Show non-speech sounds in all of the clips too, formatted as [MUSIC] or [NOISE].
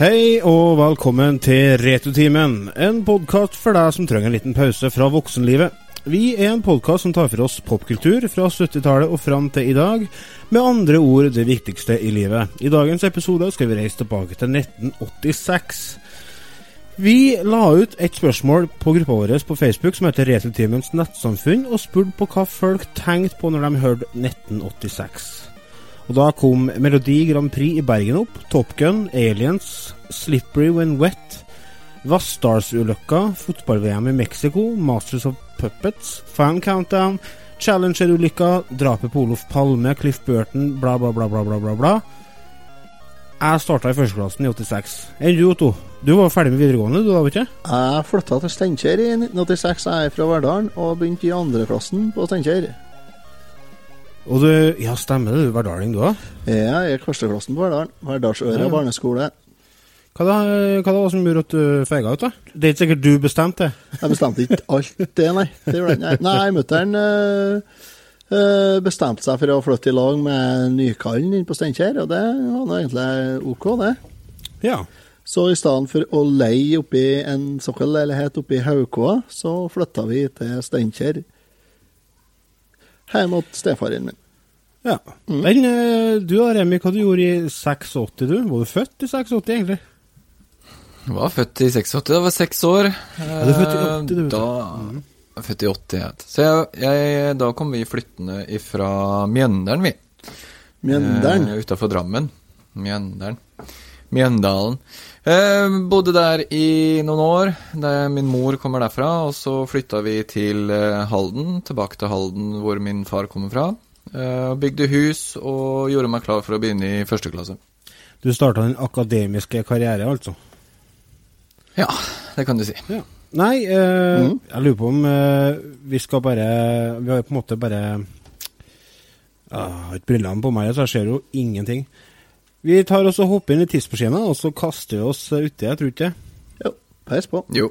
Hei og velkommen til Returtimen, en podkast for deg som trenger en liten pause fra voksenlivet. Vi er en podkast som tar for oss popkultur fra 70-tallet og fram til i dag, med andre ord det viktigste i livet. I dagens episode skal vi reise tilbake til 1986. Vi la ut et spørsmål på gruppa vår på Facebook som heter Returtimens nettsamfunn, og spurte på hva folk tenkte på når de hørte 1986. Og da kom Melodi Grand Prix i Bergen opp, Top Gun, Aliens, Slippery When Wet, Vassdalsulykka, fotball-VM i Mexico, Masters of Puppets, Fan Countdown, Challenger-ulykka, drapet på Olof Palme, Cliff Burton, bla, bla, bla, bla, bla, bla. bla. Jeg starta i førsteklassen i 86. Enn du, Otto? Du var ferdig med videregående, du da, vet du? Jeg flytta til Steinkjer i 1986. Jeg er fra Verdalen og begynte i andreklassen på Steinkjer. Og du, Ja, stemmer det, du er verdalning du òg? Ja, jeg er førsteklassen på Verdalen. Verdalsøra Ja. barneskole. Hva, da, hva da var som gjorde at du feiga ut, da? Det er ikke sikkert du bestemte det? Jeg bestemte ikke alt det, nei. Det jeg. Nei, mutter'n øh, øh, bestemte seg for å flytte i lag med Nykallen inn på Steinkjer, og det var nå egentlig OK, det. Ja. Så i stedet for å leie oppi en sokkelleilighet leilighet oppe i Haukåa, så flytta vi til Steinkjer. Hjemme hos stefaren min. ja. Men eh, du da, Remi, hva du gjorde i 86, du? Var du født i 86, egentlig? Jeg var født i 86, da var jeg seks år. Ja, du er født i 80, du. Da, jeg er født i 80, ja. Så jeg, jeg, da kom vi flyttende ifra Mjøndalen, vi. Mjøndalen. Eh, Utafor Drammen. Mjøndalen. Mjøndalen. Eh, bodde der i noen år. Der min mor kommer derfra. Og så flytta vi til eh, Halden, tilbake til Halden hvor min far kommer fra. Eh, bygde hus og gjorde meg klar for å begynne i første klasse. Du starta den akademiske karriere, altså? Ja, det kan du si. Ja. Nei, eh, jeg lurer på om eh, vi skal bare Vi har på en måte bare ah, Jeg har ikke brillene på meg, så jeg ser jo ingenting. Vi tar oss og hopper inn i tidsmaskinen, og så kaster vi oss uti, jeg tror ikke det. Jo, peis på. Jo.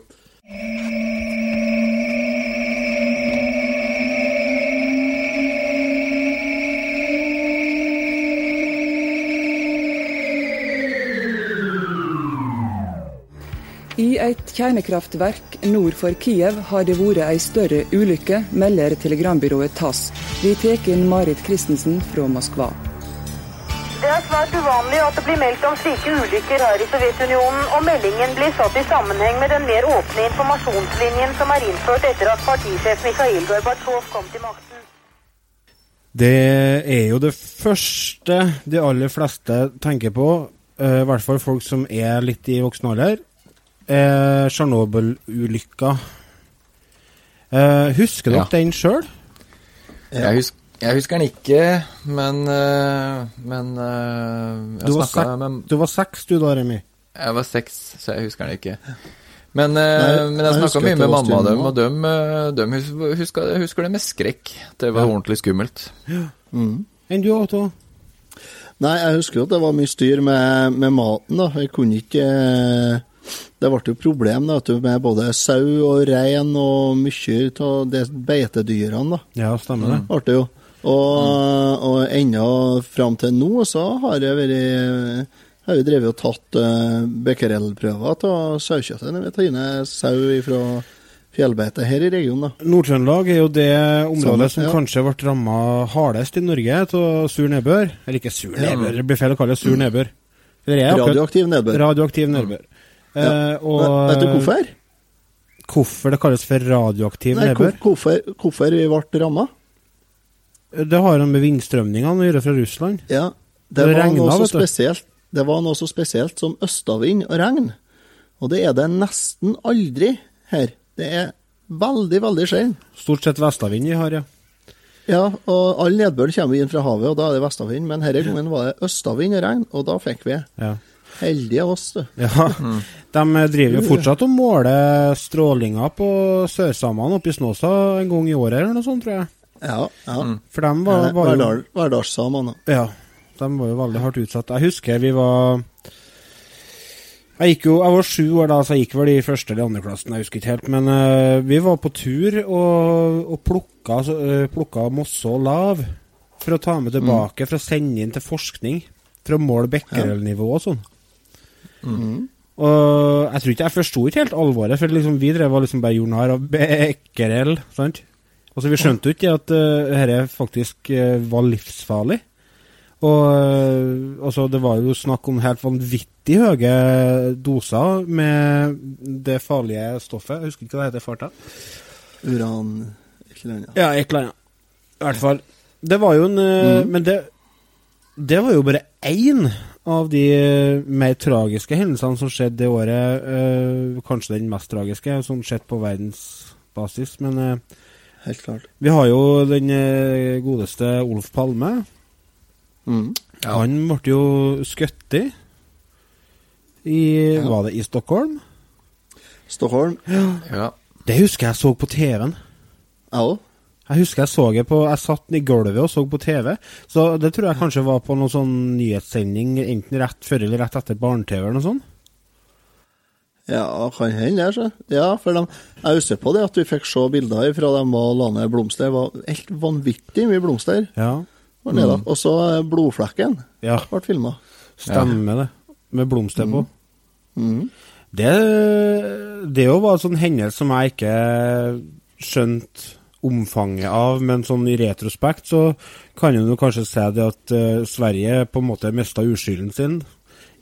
I et kjernekraftverk nord for Kiev har det vært ei større ulykke, melder telegrambyrået TASS. Vi tar inn Marit Christensen fra Moskva. Det er svært uvanlig at det blir meldt om slike ulykker her i Sovjetunionen, og meldingen blir satt i sammenheng med den mer åpne informasjonslinjen som er innført etter at partisjef Mikhail Gorbatsjov kom til makten. Det er jo det første de aller fleste tenker på, eh, i hvert fall folk som er litt i voksen alder. er Tsjernobyl-ulykka. Eh, husker dere Ja. den sjøl? Jeg, hus jeg husker den ikke, men øh, Men jeg Du, var seks, med du var seks du da, Remi. Jeg var seks, så jeg husker den ikke. Men, øh, Nei, men jeg jeg snakka mye med mamma og dem, og dem, dem hus husker, husker det med skrekk. Det var Ja. ordentlig skummelt. Enn du, Otto? Nei, jeg husker jo at det var mye styr med, med maten, da. Jeg kunne ikke eh, Det ble jo problem da, med både sau og rein og mye av de beitedyrene, da. Ja, stemmer det. Ble det jo. Og, og ennå fram til nå så har jeg vært har vi drevet og tatt uh, becquerel-prøver av sauekjøttet når vi tar sau fra fjellbeite her i regionen. Nord-Trøndelag er jo det området Samme, som ja. kanskje ble ramma hardest i Norge av sur nedbør. Eller ikke sur nedbør, det blir feil å kalle det sur nedbør. Er akkurat- Radioaktiv nedbør. Radioaktiv nedbør. Ja. Eh, og Vet du hvorfor? Hvorfor det kalles for radioaktiv Nei, nedbør? hvorfor, hvorfor vi ble ramma? Det har han med vindstrømningene å gjøre fra Russland. Ja, Det det var, regnet, noe så spesielt, det var noe så spesielt som østavind og regn. Og det er det nesten aldri her. Det er veldig, veldig sjelden. Stort sett vestavind vi har, ja. Ja, og all nedbør kommer inn fra havet, og da er det vestavind. Men denne gangen var det østavind og regn, og da fikk vi. ja. Heldige oss, du. Ja, De driver jo fortsatt og måler strålinga på sørsamene oppe i Snåsa en gang i året eller noe sånt, tror jeg. Ja, ja. For dem var, var jo Hverdal- Hverdalssamene. Ja, de var jo veldig hardt utsatt. Jeg husker vi var Jeg gikk jo, jeg var sju år da, så jeg gikk vel i første eller andre klassen, jeg husker ikke helt. Men uh, vi var på tur og, og plukka, så, eh, plukka mosse og lav for å ta med tilbake, for å sende inn til forskning. For å måle becquerel-nivå og sånn. Og jeg tror ikke jeg forsto ikke helt alvoret, for liksom vi drev og liksom bare gjorde narr av becquerel, sant? Altså, vi skjønte jo ikke at uh, dette faktisk uh, var livsfarlig. Og uh, altså, det var jo snakk om helt vanvittig høye doser med det farlige stoffet. Jeg husker ikke hva det heter i farta. Uran eller annet. Ja, et eller annet. I hvert fall. Det var jo en mm. Men det, det var jo bare én av de mer tragiske hendelsene som skjedde det året. eh, kanskje den mest tragiske, sånn sett på verdensbasis. Men eh, Helt klart. vi har jo den eh, godeste Olf Palme. Mm. Ja. Han ble jo skutt i Ja. Var det i Stockholm? Stockholm. Ja. Det husker jeg så på TV-en. Jeg òg. Jeg husker jeg så det på Jeg satt i gulvet og så på TV. Så det tror jeg kanskje var på noen sånn nyhetssending enten rett før eller rett etter barne-TV eller noe sånt. Ja, kan hende det. så. Ja, for de, jeg husker på det at vi fikk se bilder fra dem var la ned blomster. Det var helt vanvittig mye blomster. Ja. var nede. Og så eh, blodflekken ja. ble filma. Stemmer det. Med blomster på. Mm. Det, det jo var en sånn hendelse som jeg ikke skjønte omfanget av, men sånn i retrospekt så kan en kanskje si det at uh, Sverige på en måte mista uskylden sin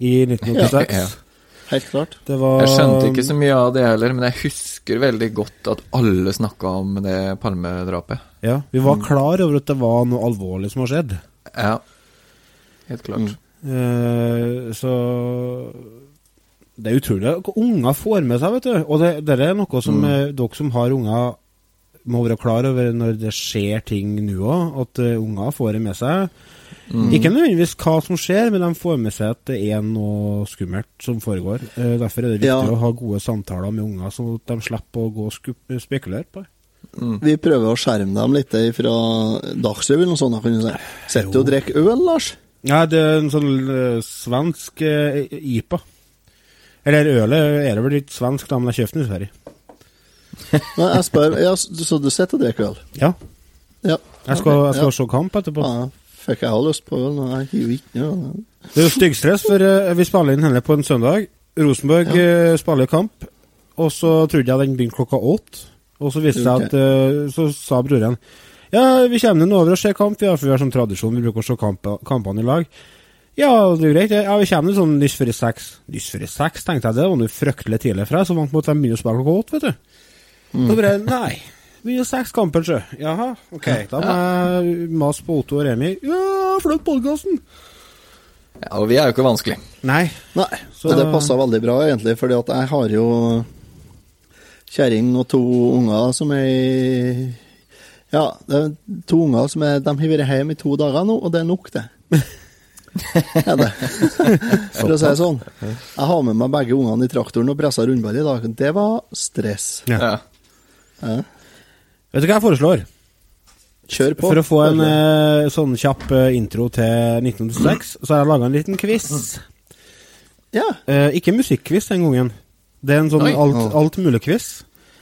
i 1986. Ja, ja. Helt klart. Det var Jeg skjønte ikke så mye av det heller, men jeg husker veldig godt at alle snakka om det Palme-drapet. Ja, vi var klar over at det var noe alvorlig som har skjedd. Ja. Helt klart. Eh, så det er utrolig hva unger får med seg, vet du. Og det, det er noe som mm. dere som har unger, må være klar over når det skjer ting nå òg, at eh, unger får det med seg. Ikke nødvendigvis hva som skjer, men de får med seg at det er noe skummelt som foregår. Eh, derfor er det viktig Ja. å ha gode samtaler med unger, sånn at de slipper å gå og spekulere på det. Vi prøver å skjerme dem litt fra Dagsrevyen og sånn. si. Sitter du og drikker øl, Lars? Ja, det er en sånn uh, svensk uh, IPA. Eller ølet er det vel litt svensk, da, men jeg kjøpte den i Sverige. [LAUGHS] Nei, jeg spør, ja, Så du sitter og drikker øl? Ja. Ja. Jeg skal, jeg skal ja. se kamp etterpå. Ja, fikk jeg lyst på øl, jeg hiver ikke noe. Det er jo styggstress, for eh, vi spiller inn henne på en søndag. Rosenborg ja. spiller kamp, og så trodde jeg den begynte klokka åtte. Og så viste det seg at eh, Så sa broren Ja, vi kommer nå over og ser kamp, ja, for vi har sånn tradisjon, vi bruker å se kamp, kampene i lag. Ja, det er greit. Ja, vi kommer sånn lyst før i seks. Lyst før i seks, tenkte jeg. Det var nå fryktelig tidlig for deg, så vant mot at de begynner å spille klokka åtte, vet du. Mm. Så bare Nei. Begynner seks kampen, sjø. Jaha, ok. Da må jeg mase på Otto og Remi. Ja, flytt podkasten! Ja, og vi er jo ikke vanskelig. Nei. Nei, Så- det passer veldig bra, egentlig, fordi at jeg har jo kjerring og to unger som er i Ja, det er to unger som er De har vært hjemme i to dager nå, og det er nok, det. [LAUGHS] er det. For å si det sånn. Jeg har med meg begge ungene i traktoren og pressa rundball i dag. Det var stress. Ja. Ja. Vet du hva jeg foreslår? Kjør på. For å få en eh, sånn kjapp eh, intro til 1906, så har jeg laga en liten quiz. Ja. Eh, ikke musikkquiz den gangen. Det er en sånn Oi. alt, alt mulig-quiz.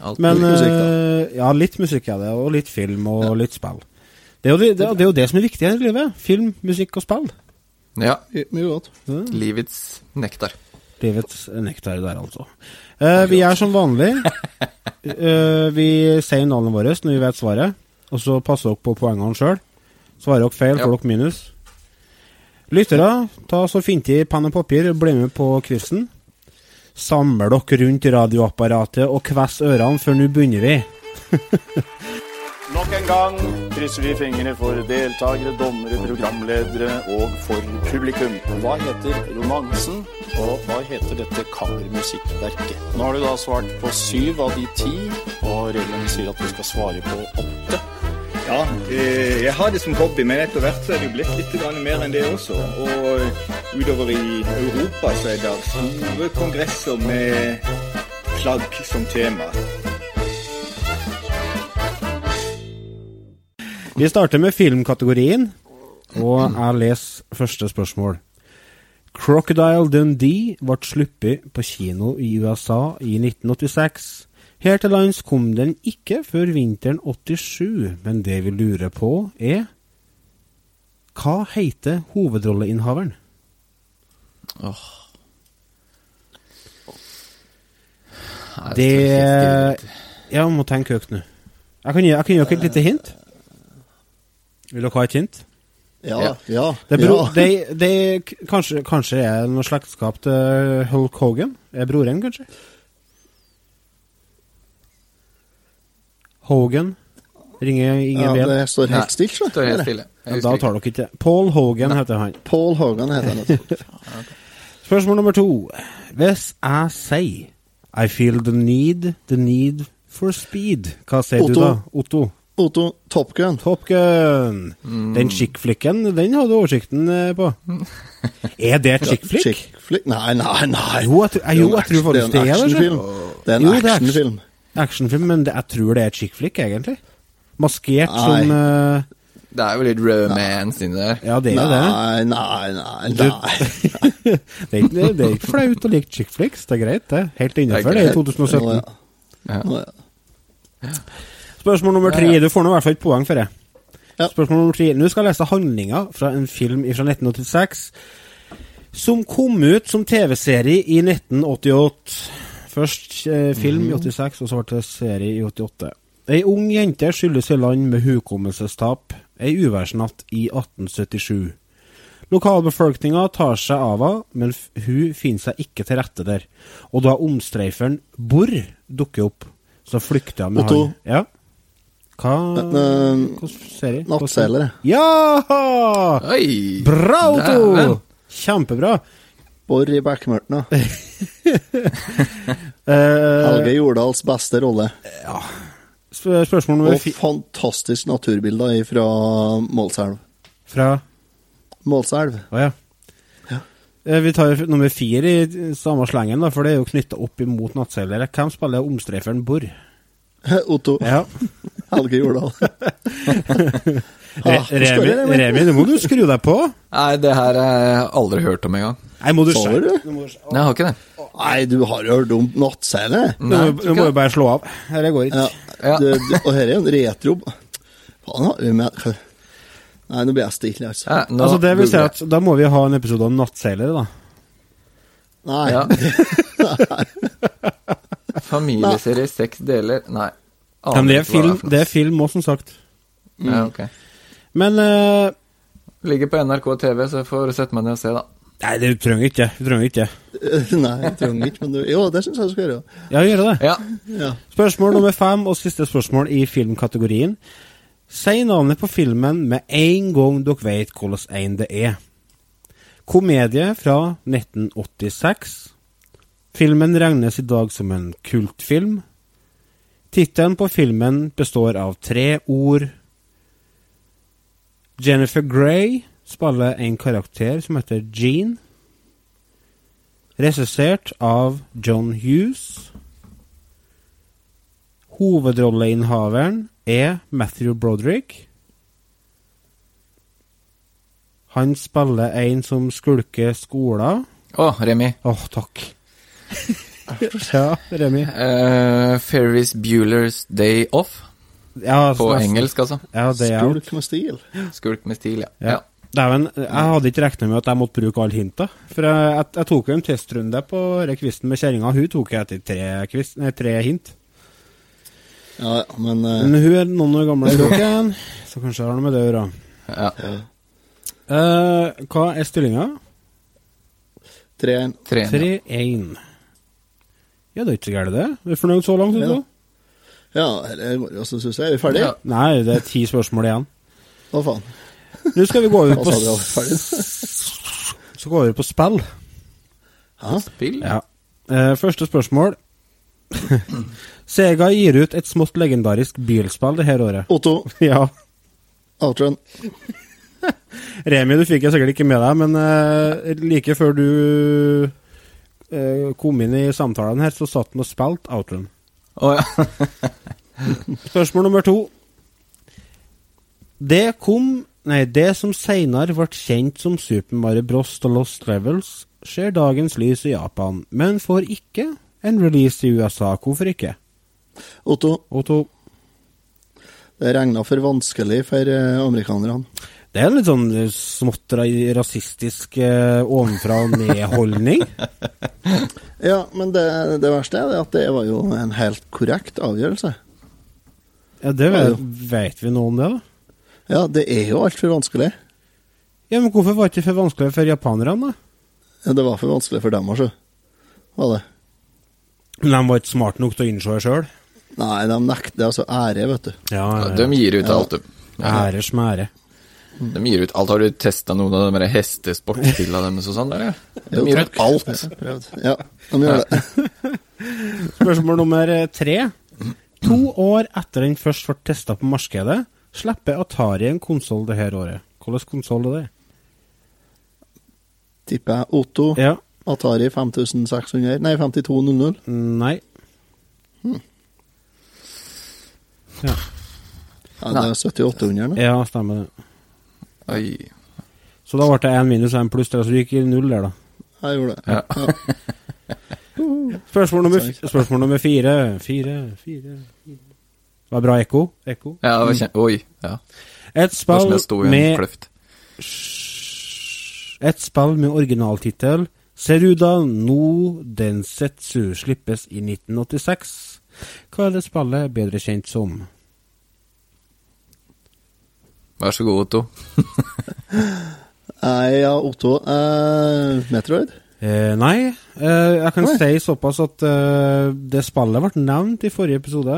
Alt Men Litt musikk, eh, Ja, litt musikk er det, og litt film og litt spill. Det er, jo det, det, det er jo det som er viktig her i livet. Film, musikk og spill. Ja. Mye godt. Livets nektar. Livets nektar der, altså. Uh, vi er som vanlig. Uh, vi sier navnet vårt når vi vet svaret, og så passer dere på poengene sjøl. Svarer dere feil, får dere minus. Lyttere, ta så fint i penn og papir, bli med på quizen. Samle dere rundt radioapparatet og kvess ørene, for nå begynner vi. [LAUGHS] Nok en gang krysser vi fingrene for deltakere, dommere, programledere og for publikum. Hva heter romansen, og hva heter dette kammermusikkverket? Nå har du da svart på syv av de ti, og reglene sier at du skal svare på åtte. Ja, eh, jeg har det som hobby, men etter hvert så er det jo blitt litt mer enn det også. Og utover i Europa så er det store kongresser med flagg som tema. Vi starter med filmkategorien, og jeg leser første spørsmål. Crocodile Dundee ble sluppet på kino i USA i 1986. Her til lands kom den ikke før vinteren 87, men det vi lurer på er Hva heter hovedrolleinnehaveren? Oh. Det. Jeg må tenke høyt nå. Jeg kan gi jeg kan gi dere et lite hint. Vil dere ha et hint? Ja, Ja. ja. Det er, bro, ja. De, det er kanskje, kanskje er noe slektskap til Hulk Hogan? Er broren, kanskje? Hogan? Ringer ingen ja, det står helt stilt, så. Står helt stille. Ja, da tar dere ikke Paul Hogan heter han. Paul Hogan heter han. [LAUGHS] Spørsmål nummer to. Hvis jeg sier I feel the need, the need for speed, hva sier du da? Otto. Otto Top Gun. Top Gun. Mm. Den chick-flicken, den hadde du oversikten eh, på. [LAUGHS] Er det chick-flick? Chick flick? Nei, nei, nei. Jo, jeg, tror- jo, jeg tror faktisk det er det. actionfilm. Det er en actionfilm. Actionfilm, men det, jeg tror det er chick-flick, egentlig. Maskert Nei. som uh, Det er jo litt romance inni der. Ja, det er jo det. Nei, nei, nei. Nei. [LAUGHS] Det er det er ikke flaut å like chick-flicks, det er greit, det. Helt innenfor det i 2017. Ja. Ja. Ja. Spørsmål nummer tre. Du får nå i hvert fall et poeng for det. Ja. Spørsmål nummer tre. Nå skal jeg lese handlinga fra en film fra 1986 som kom ut som TV-serie i 1988. Først eh, film i 86, og så ble det serie i 88. Ei ung jente skyldes i land med hukommelsestap ei uværsnatt i 1877. Lokalbefolkninga tar seg av henne, men hun finner seg ikke til rette der. Og da omstreiferen Borr dukker opp, så flykter hun med Otto. han. Ja. Hva Hvilken serie? Nattselere. Ja! Oi! Bra, Otto! Kjempebra. Borr i bekmørten, da. [LAUGHS] Eh, Helge Jordals beste rolle. Ja. spørsmål nummer Og fantastisk naturbilder fra Målselv. Fra Målselv. Å ja. Ja. Eh, Vi tar nummer fire i samme slengen, da, for det er jo knytta opp imot nattseilere. Hvem spiller omstreiferen Borr? [LAUGHS] Otto. Ja. [LAUGHS] Helge Jordal. [LAUGHS] Ah, Remi, Remi? Nå må du skru deg på. Nei, det her har jeg aldri hørt om engang. Nei, må du se skjerpe du? Du Nei, jeg har ikke det. Nei, du har jo hørt om Nattseile? Nå du må- det. du bare slå av. Dette går ikke. Ja. Ja. Du, du, og her er jo en retro Faen, har vi med Nei, nå blir jeg stille, altså. Ja, nå Altså, det vil si at da må vi ha en episode om nattseilere, da. Nei. Ja. Familieserie, seks deler Nei. Aner Men det er film, det er film også, som sagt. Ja, ok. Men uh, Ligger på NRK TV, så jeg får sette meg ned og se, da. Nei, det trenger ikke det. Du trenger ikke det. [LAUGHS] Nei, jeg trenger ikke, men du Jo, det syns jeg du skal gjøre. Ja, gjør det. Ja. Ja. Spørsmål nummer fem og siste spørsmål i filmkategorien. Si navnet på filmen med en gang dere vet hvordan en det er. Komedie fra 1986. Filmen regnes i dag som en kultfilm. Tittelen på filmen består av tre ord. Jennifer Grey spiller en karakter som heter Jean. Regissert av John Hughes. Hovedrolleinnehaveren er Matthew Broderick. Han spiller en som skulker skolen. Å, Remi. Åh, takk. Ja, Remi. Uh, Ferris Bueller's Day Off. Ja, På nesten. engelsk, altså. Ja, Skulk med stil. Skulk med stil, ja. Ja. Dæven, jeg hadde ikke regna med at jeg måtte bruke alle hinta. For jeg, jeg, jeg tok jo en testrunde på rekvisten kvisten med kjerringa. Hun tok jeg etter tre, kvist, nei, tre hint. Ja, men uh... Men hun er noen år gammel, dere, så kanskje det har noe med det å gjøre. ja. Uh, hva er stillinga? 3-1. Tre. 3-1. Ja, det er ikke så gærent, det. Er du fornøyd så langt? Ja. Otto? Ja, så syns jeg. Er vi ferdige? Ja. Nei, det er ti spørsmål igjen. Å, faen. Nå skal vi gå over [LAUGHS] på vi var ferdig. [LAUGHS] Så går vi over på spill. Hæ? Spill? Ja. Eh, første spørsmål. [LAUGHS] Sega gir ut et smått legendarisk bilspill det her året. Otto, Ja. outrun. Remi, du fikk jeg sikkert ikke med deg, men eh, like før du kom inn i samtalen her, så satt han og spilte outroen. Oh, ja. [LAUGHS] Spørsmål nummer to. Det kom Nei, det som seinere ble kjent som Super Mario Bros. og Lost Levels, ser dagens lys i Japan, men får ikke en release i USA. Hvorfor ikke? Otto, Otto, det regna for vanskelig for eh, amerikanerne. Det er en litt sånn eh, smått rasistisk eh, ovenfra og ned-holdning. [LAUGHS] Ja, men det, det verste er at det var jo en helt korrekt avgjørelse. Ja, det vet, vet vi noe om det, da. Ja, det er jo altfor vanskelig. Ja, Men hvorfor var det ikke for vanskelig for japanerne, da? Ja, det var for vanskelig for dem, altså. Var det. Men de var ikke smarte nok til å innse det sjøl. Nei, de nekter altså ære, vet du. Ja, Ja, ja, de gir ut alt, du. Ja, Ære smære. De gir ut alt. Har du testa noen av de hestesportspillene deres og sånn? De gir ut alt. Ja, de gjør det. [LAUGHS] Spørsmål nummer tre. To år etter den først ble testa på markedet, slipper Atari en konsoll det her året. Hvilken konsoll er det? Tipper jeg Otto, Ja. Atari 5600 Nei, 5200. Nei. Ja, Ja, det er 7800 da. ja stemmer det. Oi. Så da ble det én minus og én pluss tre, så du gikk i null der, da. Jeg gjorde det. Ja. [LAUGHS] Spørsmål nummer, spørsmål nummer fire. Fire, fire, fire. Var det bra ekko? Ekko? Ja, det var kjent. Oi. Ja. Et spill med kløft. Et spill med originaltittel Seruda no Densetsu slippes i 1986. Hva er det spillet bedre kjent som? Vær så god, Otto. [LAUGHS] Nei, ja, Otto uh, Metroid? Eh, nei, eh, jeg kan Nei. si såpass at eh, det spillet ble nevnt i forrige episode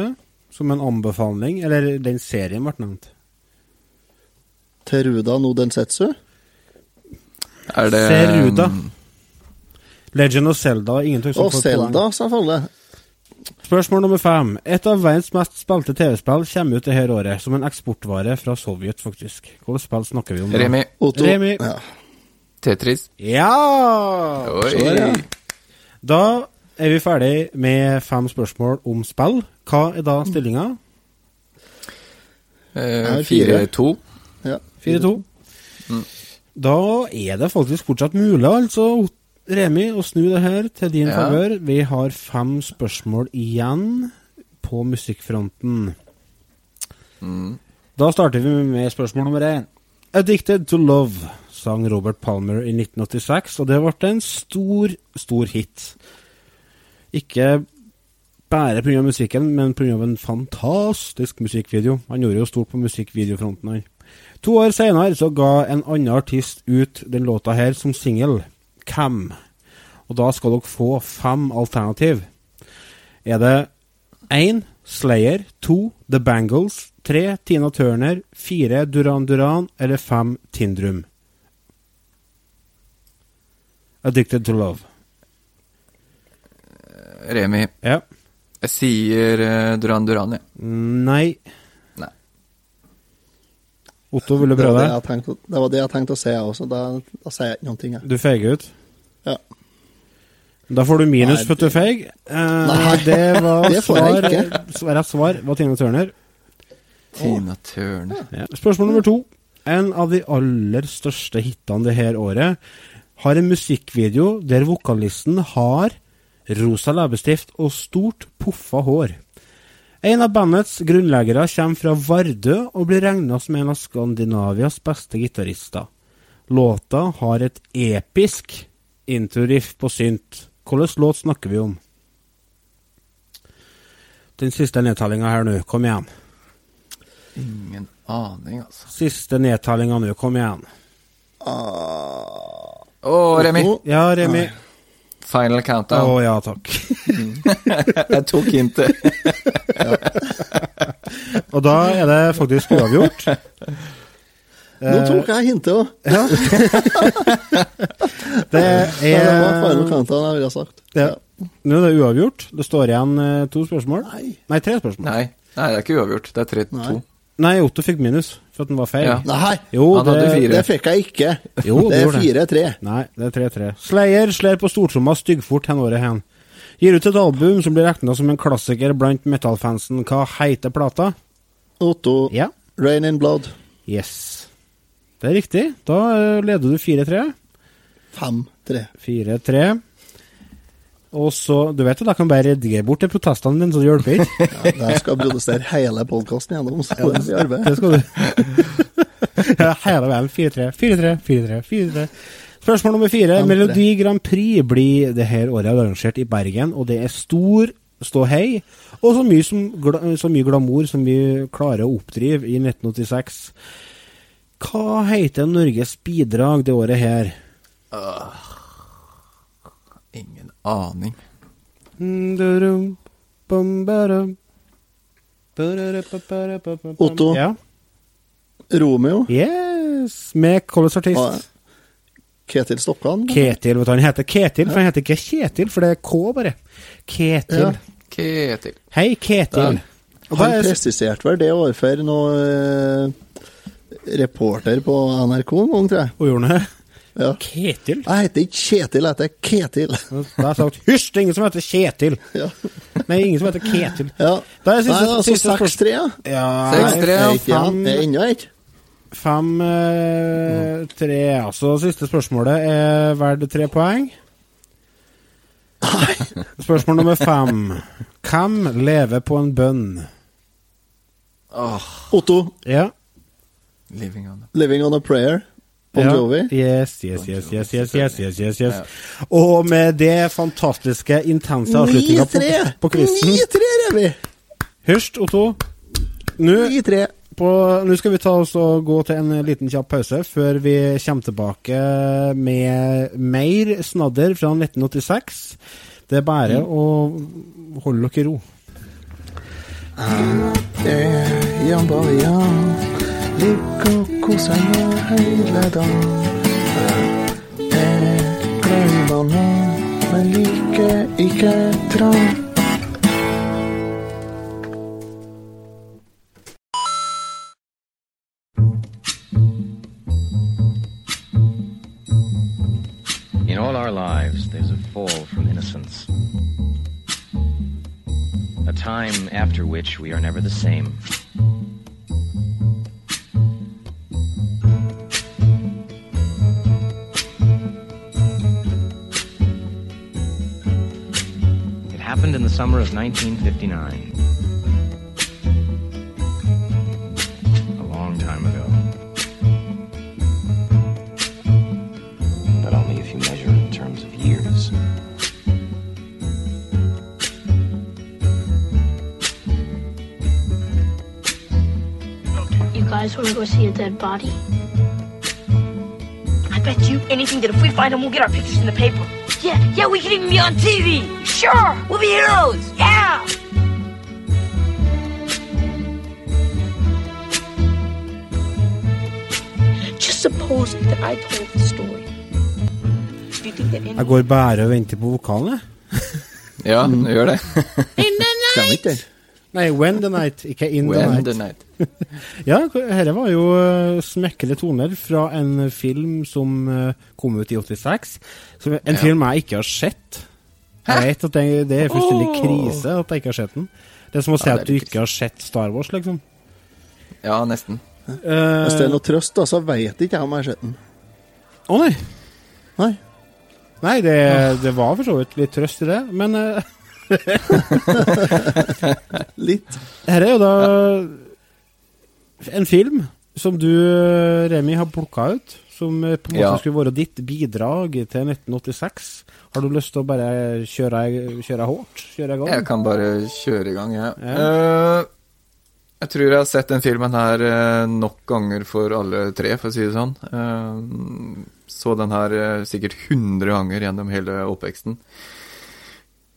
som en anbefaling, eller den serien ble nevnt. Teruda no Densetsu? Er det Seruda. um, Legend of Zelda. Ingenting som Og Zelda, selvfølgelig. Spørsmål nummer fem. Et av verdens mest spilte TV-spill kommer ut det her året, som en eksportvare fra Sovjet, faktisk. Hvilket spill snakker vi om? da? Remi. Otto. Remi. Ja. Tetris. Ja! Oi. Så der, ja. Da er vi ferdig med fem spørsmål om spill. Hva er da stillinga? Eh, er fire. 4-2. ja. 4-2. Da er det faktisk fortsatt mulig, altså, Remi, å snu det her til din Ja. favør. Vi har fem spørsmål igjen på musikkfronten. Mm. Da starter vi med spørsmål nummer én. 'Addicted to Love' sang Robert Palmer i 1986, og det ble en stor, stor hit. Ikke bare pga. musikken, men pga. en fantastisk musikkvideo. Han gjorde jo stort på musikkvideofronten, her. To år senere så ga en annen artist ut den låta her som singel, Cam. Og da skal dere få fem alternativ. Er det 1. Slayer, 2. The Bangles, 3. Tina Turner, 4. Duran Duran eller 5. Tindrum? Addicted to Love. Remi. Ja. Jeg sier eh, Duran Duran, jeg. Nei. Otto, vil du Det, var prøve? det, jeg tenkte, det var det jeg tenkte å si, jeg også. Da, da sier jeg ikke noen ting, jeg. Du feiger ut? Ja. Da får du minus for at du feig. Eh, det var [LAUGHS] det svar, svar- Rett svar var Tina Turner. Tina Turner. Ja. Spørsmål nummer to. En av de aller største hitene det her året har en musikkvideo der vokalisten har rosa leppestift og stort, puffa hår. En av bandets grunnleggere kommer fra Vardø og blir regna som en av Skandinavias beste gitarister. Låta har et episk introriff på synt. Hvilken låt snakker vi om? Den siste nedtellinga her nå, kom igjen. Ingen aning, altså. Siste nedtellinga nå, kom igjen. Å, Remi. Ja, Remi. Final Countdown. Å ja, takk. [LAUGHS] Jeg tok hintet. Og da er det faktisk uavgjort. Nå tok jeg hintet òg. [LAUGHS] Det Det var final er countdown, jeg ville sagt. ja. Nå er det uavgjort. Det står igjen eh, to spørsmål. Nei. Nei, tre spørsmål. Nei, nei, det er ikke uavgjort. Det er 3-2. Nei. Nei, Otto fikk minus for at den var feil. Ja. Nei, Jo, Han hadde det, fire. det fikk jeg ikke. Jo, det er gjorde det. 4-3. Nei, det er 3-3. Slayer slår på stortromma styggfort hen året hen. Gir ut et album som blir regna som en klassiker blant metallfansen. Hva heter plata? Otto, Ja. Rain in Blood. Yes. Det er riktig. Da eh, leder du 4-3. 5-3. 4-3. Og så Du vet jo, da kan bare redigere bort de protestene dine, så det hjelper ikke. [LAUGHS] Ja, der skal jeg produsere hele podkasten gjennom, så det blir arbeid. Det skal du. Hele veien 4-3, 4-3, 4-3, 4-3. Spørsmål nummer fire. Melodi Grand Prix blir det her året arrangert i Bergen, og det er stor ståhei, og så mye, som, så mye glamour som vi klarer å oppdrive i 1986. Hva heter Norges bidrag det året her? Ingen aning. Otto. Ja. Romeo. Yes! Med hvilken artist? Ketil Stokkan. Ketil, vet du, han heter Ketil, for han heter ikke Kjetil, for det er K bare. Ketil. Ja. Ketil. Hei, Ketil. Da Han er, presiserte vel det overfor noe eh, reporter på NRK en gang, tror jeg. og gjorde han det? Ja. Ketil? Jeg heter ikke Kjetil, jeg heter Ketil. [LAUGHS] Da har jeg sagt hysj, det er ingen som heter Kjetil. Ja. Nei, ingen som heter Ketil. ja. Da er Nei, siste, altså siste spørsmål. 6-3, ja. Ja, Seks, tre, ja. Ikke fem. Det er ennå ikke. fem eh, tre, altså siste spørsmålet er verdt tre poeng. Nei. [LAUGHS] Spørsmål nummer fem. Hvem lever på en bønn? Otto, Ja. Living on Living on a Prayer. Bon Jovi. Yes, yes, yes, yes, yes, yes, yes, yes, yes. Og med det fantastiske, intense avslutninga på, 9-3! på quizen 9-3, Remi! Hysj, Otto. Nå 9-3. på- nå skal vi ta oss og gå til en liten kjapp pause før vi kommer tilbake med mer snadder fra 1986. Det er bare å holde dere i ro. Eh, yeah, Bavian In all our lives, there's a fall from innocence. A time after which we are never the same. Summer of 1959. A long time ago. But only if you measure in terms of years. You guys want to go see a dead body? I bet you anything that if we find him, we'll get our pictures in the paper. Yeah, yeah, we can even be on TV. Sure, we'll be heroes. Yeah. Just suppose that I told the story. Do you think that any... Jeg går bare og venter på vokalen, mm. jeg. Ja, du gjør det. Stemmer [LAUGHS] ikke det? Nei, When the Night, ikke In the When Night. the night. Ja, dette var jo uh, toner fra en film som eh, kom ut i 86. Som, en film jeg ikke har sett. Jeg vet at det, det er fullstendig krise at jeg ikke har sett den. Det er som å si Ja, at du ikke har sett Star Wars, liksom. Ja, nesten. Hvis det er Eh, noe trøst, da, så vet ikke jeg om jeg har sett den. Å nei. Nei. Nei, det, det var for så vidt litt trøst i det, men [LAUGHS] Litt. Her er jo da en film som du, Remi, har plukka ut. Som eh, på en måte Ja. skulle være ditt bidrag til 1986. Har du lyst til å bare kjøre, kjøre hardt? Kjøre i gang? Jeg kan bare kjøre i gang, jeg. Ja. Eh, jeg tror jeg har sett den filmen her eh, nok ganger for alle tre, for å si det sånn. Uh, så den her eh, sikkert 100 ganger gjennom hele oppveksten.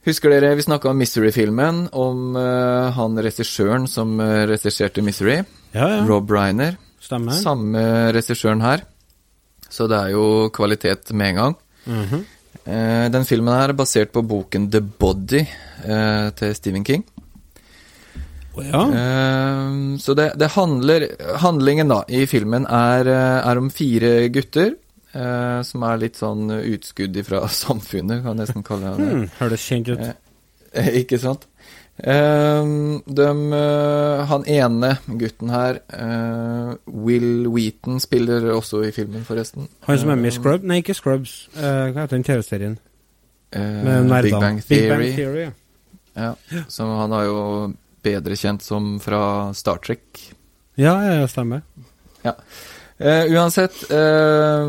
Husker dere vi snakka om Misery-filmen, om uh, han regissøren som uh, regisserte Misery? Ja, ja. Rob Reiner. Stemmer. Samme regissøren her. Så det er jo kvalitet med en gang. Mhm. Eh, den filmen her er basert på boken The Body eh, til Stephen King. Ja. Eh, så det, det handler Handlingen da i filmen er, er om fire gutter som er litt sånn utskudd fra [LAUGHS] samfunnet, kan jeg nesten kalle det. Hmm, Høres kjent ut. [LAUGHS] Ikke sant? Eh, de, uh, han ene gutten her, uh, Will Wheaton, spiller også i filmen, forresten. Han som er med i Eh, Scrubs? Nei, ikke Scrubs. Eh, hva heter den TV-serien? eh, Big Bang Big Theory. Bang Theory ja. Ja, Som han er jo bedre kjent som fra Star Trek. ja, ja, ja, stemmer. Ja. Eh, uansett eh,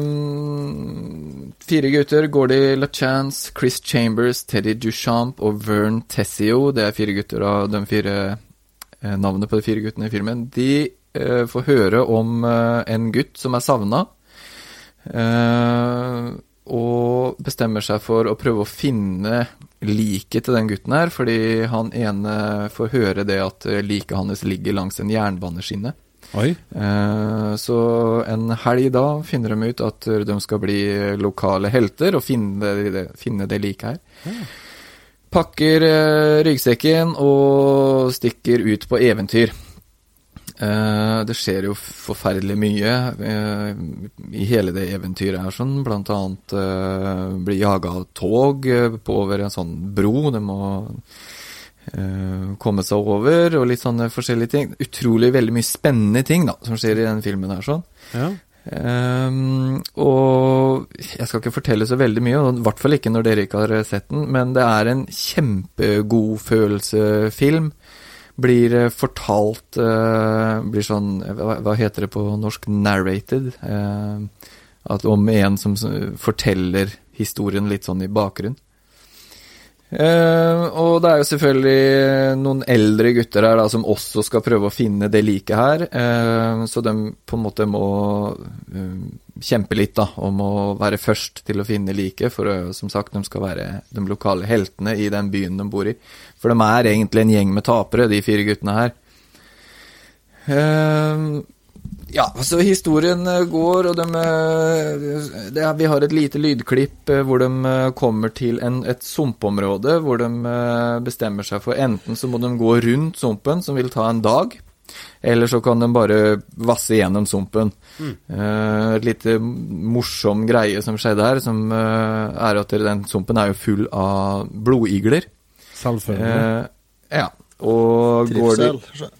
Fire gutter. Gordy LaChance, Chris Chambers, Teddy Duchamp og Vern Tessio. Det er fire gutter av de fire eh, navnene på de fire guttene i filmen. De får høre om en gutt som er savna. Uh, og bestemmer seg for å prøve å finne liket til den gutten her, fordi han ene får høre det at liket hans ligger langs en jernbaneskinne. Oi. Eh, Så en helg da finner de ut at de skal bli lokale helter og finne det, finne det like her. Pakker eh, ryggsekken og stikker ut på eventyr. Eh, det skjer jo forferdelig mye i hele det eventyret her, sånn. Blant annet blir jaga av tog på over en sånn bro. De må komme seg over, og litt sånne forskjellige ting. Utrolig veldig mye spennende ting da, som skjer i den filmen her, sånn. Ja. Um, og jeg skal ikke fortelle så veldig mye, og i hvert fall ikke når dere ikke har sett den, men det er en kjempegod følelsefilm. Blir eh, fortalt uh, Blir sånn hva, hva heter det på norsk? Narrated. Uh, at om en som forteller historien litt sånn i bakgrunn. Eh, og det er jo selvfølgelig noen eldre gutter her da, som også skal prøve å finne det liket her. Uh, så de på en måte må uh, kjempe litt da, om å være først til å finne liket. For som sagt, de skal være de lokale heltene i den byen de bor i. For de er egentlig en gjeng med tapere, de fire guttene her. Eh, ja, så historien eh, går, og de, eh, det er, Vi har et lite lydklipp eh, hvor de kommer til en, et sumpområde hvor de bestemmer seg for enten så må de gå rundt sumpen, som vil ta en dag, eller så kan de bare vasse gjennom sumpen. Mm. Et lite morsom greie som skjedde her, som er at den sumpen er jo full av blodigler. Selvfølgelig. Eh, ja. Og Trivsel.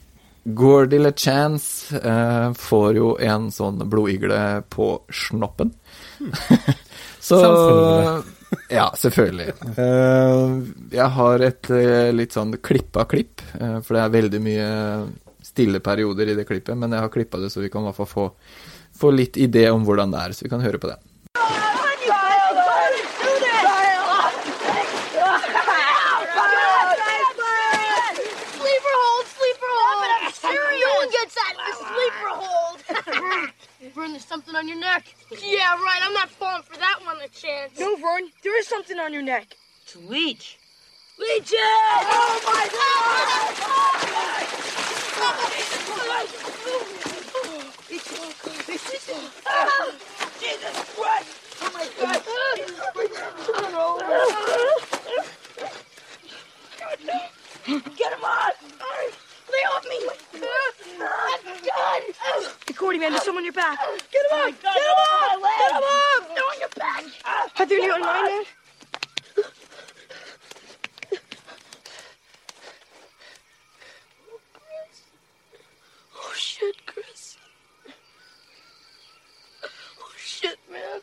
Gordy LeChance eh, får jo en sånn blodigle på snoppen. [LAUGHS] Så Ja, selvfølgelig. Eh, jeg har et eh, litt sånn klippa klipp, eh, for det er veldig mye stille perioder i det klippet, men jeg har klippa det så vi kan i hvert fall få, få litt idé om hvordan det er, så vi kan høre på det. Hold. Vern, there's something on your neck. Yeah, right. I'm not falling for that one a chance. No, Vern, there is something on your neck. It's a leech. Leeches! Oh my God! Jesus Christ! Oh my God! Get him on! Lay off me! I'm done! Man, there's someone on your back. Get him on! Get him on! Get him up! They're on your back! Are they on mine, man? Oh, shit, Chris. Oh, shit, man.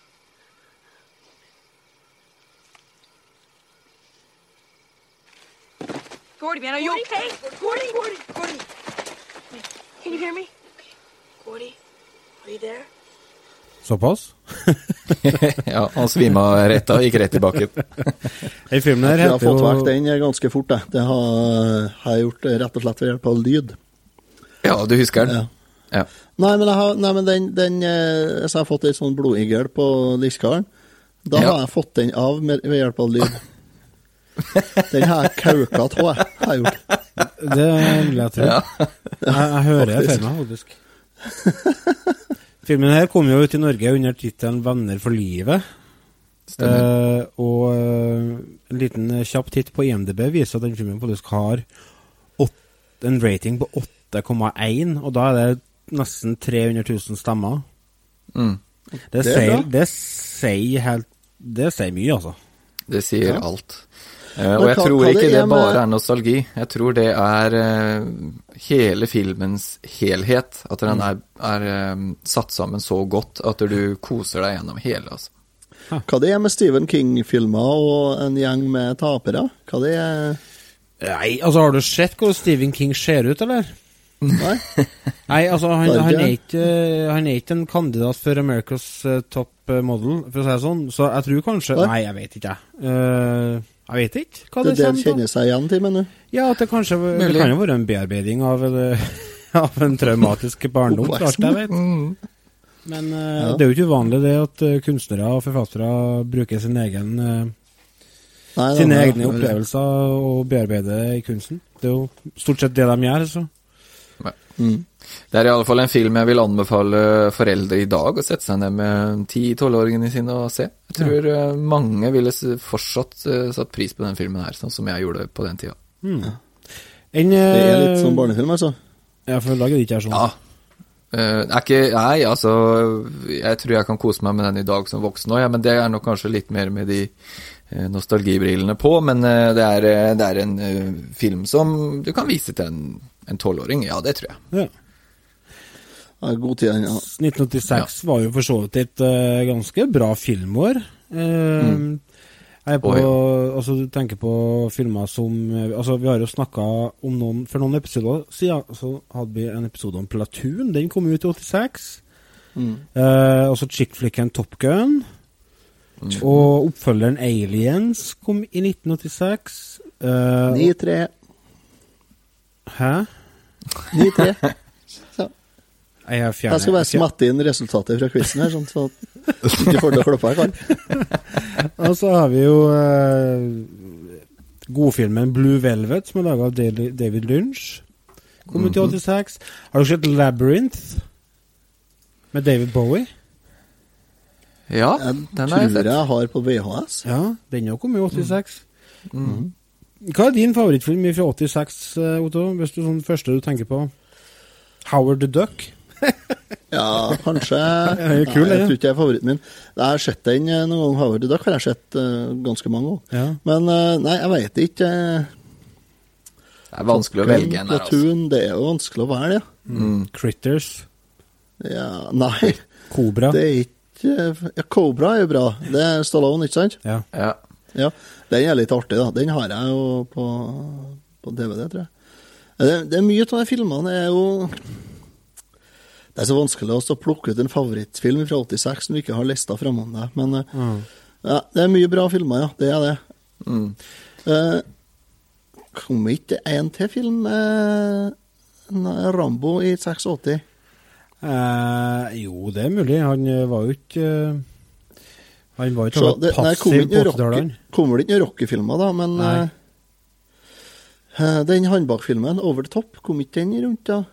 Gordy, man, are you okay? Gordy, Gordy, Gordy. Can you hear me? Gordy, are you there? Såpass? [LAUGHS] ja, han svima rett av, gikk rett i bakken. [LAUGHS] Den filmen her Jeg har fått vekk den ganske fort, jeg. Det har, har jeg gjort rett og slett ved hjelp av lyd. Ja, du husker den? Ja. Nei, men, jeg har, nei, men den, den eh, jeg har fått ei sånn blodigel på diskaren. Da Ja. har jeg fått den av med, ved hjelp av lyd. [LAUGHS] Den har jeg kauka av, har jeg gjort. Det vil jeg tro. Ja. Jeg, jeg hører det for meg, faktisk. Filmen her kom jo ut i Norge under tittelen 'Venner for livet'. Eh, og eh, en liten kjapp titt på IMDb viser at den filmen faktisk har åt- en rating på 8,1, og da er det nesten 300 000 stemmer. Mm. Det, Det er sier, det sier helt Det sier mye, altså. Det sier Ja. alt. Eh, og jeg tror ikke det er bare er nostalgi. Jeg tror det er eh, hele filmens helhet. At den er, er eh, satt sammen så godt at du koser deg gjennom hele. Altså. Hva det er med Stephen King-filmer og en gjeng med tapere? Hva det er Nei, altså Har du sett hvordan Stephen King ser ut, eller? Nei? [LAUGHS] Nei, altså, han, han, ikke er ikke, han er ikke en kandidat for America's Top Model, for å si det sånn. Så jeg tror kanskje? Nei, jeg vet ikke, jeg. Eh, jeg vet ikke hva Det det, er det kommer på. kjenner seg igjen til, mener du? Ja, at det kanskje Det kan jo være en bearbeiding av, en- [LAUGHS] av en traumatisk barndom, klart jeg vet. Mm. Men uh, Ja. det er jo ikke uvanlig det at eh, kunstnere og forfattere bruker sin egen, uh, Nei, sine egne opplevelser og bearbeider i kunsten. Det er jo stort sett det de gjør. Så. Mm. Det er i alle fall en film jeg vil anbefale foreldre i dag å sette seg ned med 10-12-åringene sine og se. Jeg tror ja. mange ville fortsatt eh, satt pris på den filmen her, sånn som jeg gjorde på den tida. En, Det er eh, litt sånn barnefilm, altså. Ja, for laget ditt er sånn. Ja. Uh, er ikke Nei, altså Jeg tror jeg kan kose meg med den i dag som voksen òg, ja, men det er nok kanskje litt mer med de eh, nostalgibrillene på. Men eh, det, er, eh, det er en eh, film som du kan vise til en en tolvåring. Ja, det tror jeg. Ja. Ja, god tid, ja. 1986 var jo for så vidt et uh, ganske bra filmår. Eh, Jeg er på, ja. altså Du tenker på filmer som eh, Altså Vi har jo snakka om noen For noen episoder siden så hadde vi en episode om Platoon. Den kom ut i 86. Mm. Eh, også chickflicken Top Gun. Og oppfølgeren Aliens kom i 1986. Uh, 9-3. Hæ? 9-3. [LAUGHS] Jeg, Jeg skal bare smatte inn resultatet fra quizen her, sånn at du ikke får til å kloppe her, Karl. Og så har vi jo eh, godfilmen Blue Velvet, som er laga av David David Lynch. Kom ut i 86. Har du sett Labyrinth? Med David Bowie? Ja, den har jeg tror jeg har på VHS. Ja, den har kommet i 86. Mm. Hva er din favorittfilm fra 86, eh, Otto? Hvis du sånn første du tenker på? Howard the Duck? [LAUGHS] Ja, kanskje [LAUGHS] er kul, Nei. Jeg tror ikke det er favoritten min. Jeg har sett den eh, noen ganger. Howard the Duck har jeg sett uh, ganske mange ganger. Ja. Men uh, nei, jeg veit ikke. Det er vanskelig å velge en her, altså. Det er jo vanskelig å velge, ja. Mm. Critters? ja. Nei, Cobra? det er ikke ja, Cobra er jo bra. Det er Stallone, ikke sant? Ja. Ja. Ja, Den er litt artig, da. Den har jeg jo på, på DVD, tror jeg. Det, det er mye av de filmene er jo Det er så vanskelig å plukke ut en favorittfilm fra 86 som du ikke har lista framom deg. Men eh, Mm. ja, det er mye bra filmer, ja. Det er det. Mm. Eh, kom ikke en til film med Rambo i 86? Eh, jo, det er mulig. Han eh, var jo ikke eh, Han var jo ikke det, passiv på noen 80-tallet. Kommer det ikke noen Rocky-filmer, da, men eh, den håndbakfilmen, Over the Top, kom ikke den rundt da?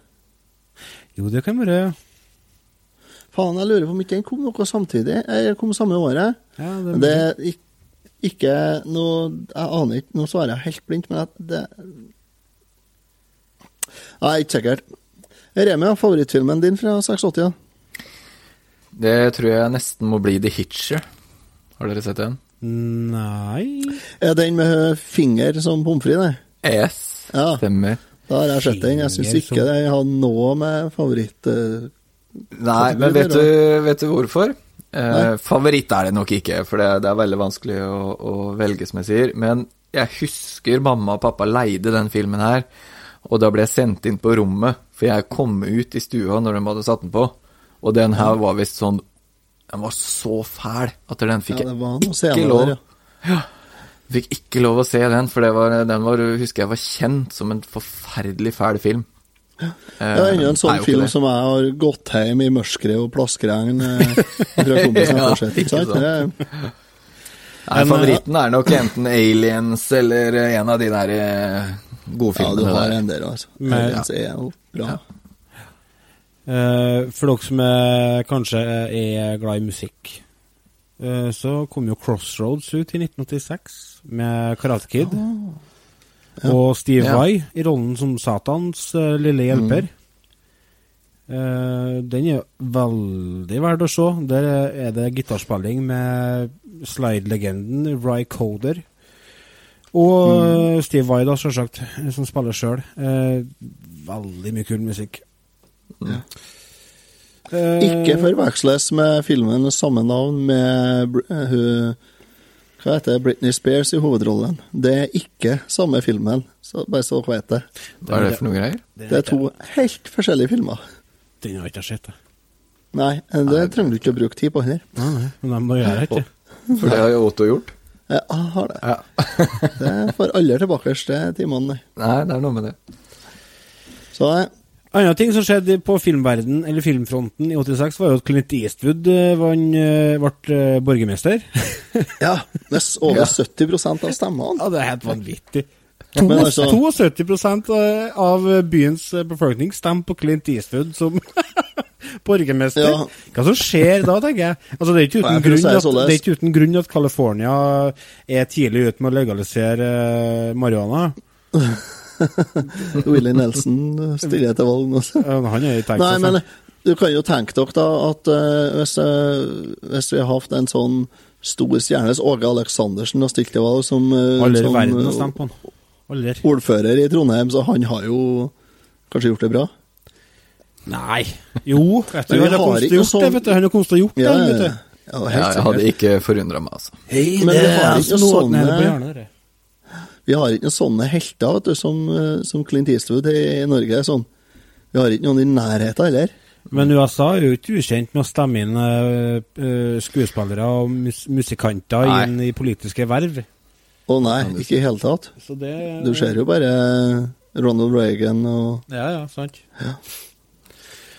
Jo, det kan være Faen, jeg lurer på om ikke den kom noe samtidig. Jeg kom samme året. ja, det, det er ik- ikke noe Jeg aner ikke, nå svarer jeg helt blindt, men det Nei, ikke sikkert. Remi, favorittfilmen din fra 86? Ja. Det tror jeg nesten må bli The Hitcher. Har dere sett den? Nei Er den med finger som pommes frites? det? Yes, Ja. stemmer. Da har jeg sett den. Jeg syns ikke som- den har noe med favoritt... eh, Nei, men vet du, vet du hvorfor? Eh, favoritt er det nok ikke, for det, det er veldig vanskelig å, å velge, som jeg sier. Men jeg husker mamma og pappa leide den filmen her, og da ble jeg sendt inn på rommet, for jeg kom ut i stua når de hadde satt den på. Og den her var visst sånn Den var så fæl at den fikk Ja, jeg ja, ikke lov der, ja. Fikk ikke lov å se den, for det var, den var, husker jeg var kjent som en forferdelig fæl film. Ja, Det er enda en sånn film som jeg har gått hjem i mørket og plaskregn eh, fra [LAUGHS] kompisen Ja, ikke sant? sant. Det, Nei, favoritten er nok enten Aliens eller en av de der eh, ja, du har en del, altså. Aliens er jo bra. Eh, for dere som er, kanskje er glad i musikk, eh, så kom jo Crossroads ut i 1986 med Karate Kid. Og Steve Ja. Vai i rollen som Satans eh, lille hjelper. Eh, den er veldig verdt å se. Der er det gitarspilling med slide-legenden Ry Coder. Og mm. Steve Vai, da, selvsagt, som spiller sjøl. veldig mye kul musikk. Eh, Ikke forveksles med filmen samme navn med eh, Hva heter Britney Spears i hovedrollen? Det er ikke samme filmen, så bare så vet det. Hva er det for noe greier? Det er to helt forskjellige filmer. Den har ikke jeg sett. jeg. Nei, eh, det trenger du ikke å bruke tid på heller. Nei, nei, men det gjør gjøre ikke For det har jo Otto gjort. Jeg har det. Ja. [LAUGHS] Det får alle tilbake de timene, nei. Nei, det er noe med det. Så eh, Andre ting som skjedde på filmverden, eller filmfronten i 86, var jo at Clint Eastwood vann, ble eh, borgermester. [LAUGHS] ja, med over Ja. 70% av stemmene. Ja, det er helt vanvittig. Men altså- 72 av byens befolkning stemmer på Clint Eastwood som [LAUGHS] borgermester. Ja. Hva som skjer da, tenker jeg? Altså, det, er ikke uten grunn at, det er ikke uten grunn at California er tidlig ute med å legalisere eh, marihuana. [LAUGHS] Willy Nelson stiller til valg nå. Han er i Texas. Nei, men du kan jo tenke dere da at uh, hvis, uh, hvis vi har hatt en sånn stor stjerne Åge Aleksandersen har stilt til valg som, uh, Alle i verden har eh, stemt på han. Alle. ordfører i Trondheim, så han har jo kanskje gjort det bra? Nei. Jo, vet du, han har kommet ikke til å gjort det, sånn- vet du. Han har kommet til å gjort det, Ja, vet du. ja, ja, helt Ja, jeg hadde ikke forundra meg, altså. Hei, Men vi har ikke sånne hjørnet. Vi har ikke noen sånne helter vet du, som, eh, som Clint Eastwood i, i Norge. Sånn. Vi har ikke noen i nærheten heller. Men USA er jo ikke ukjent med å stemme inn eh, skuespillere og mus musikanter Nei. inn i politiske verv. Å nei, ikke i hele tatt. Så det Du ser jo bare Ronald Reagan og Ja, ja, sant.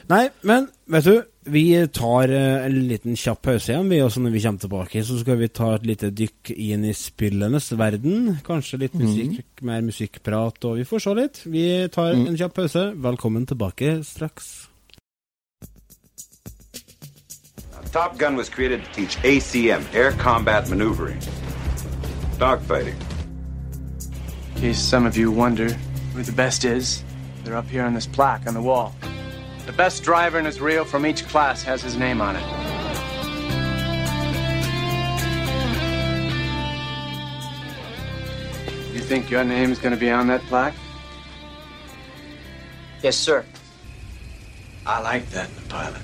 Nei, men vet du, vi tar eh, en liten kjapp pause igjen, vi, også når vi kommer tilbake, så skal vi ta et lite dykk inn i spillenes verden. Kanskje litt musikk, mer musikkprat, og vi får se litt. Vi tar Mm. en kjapp pause. Velkommen tilbake straks. Top Gun was created to teach ACM, air combat maneuvering, dogfighting. In case some of you wonder who the best is, they're up here on this plaque on the wall. The best driver in Israel from each class has his name on it. You think your name's gonna be on that plaque? Yes, sir. I like that in a pilot.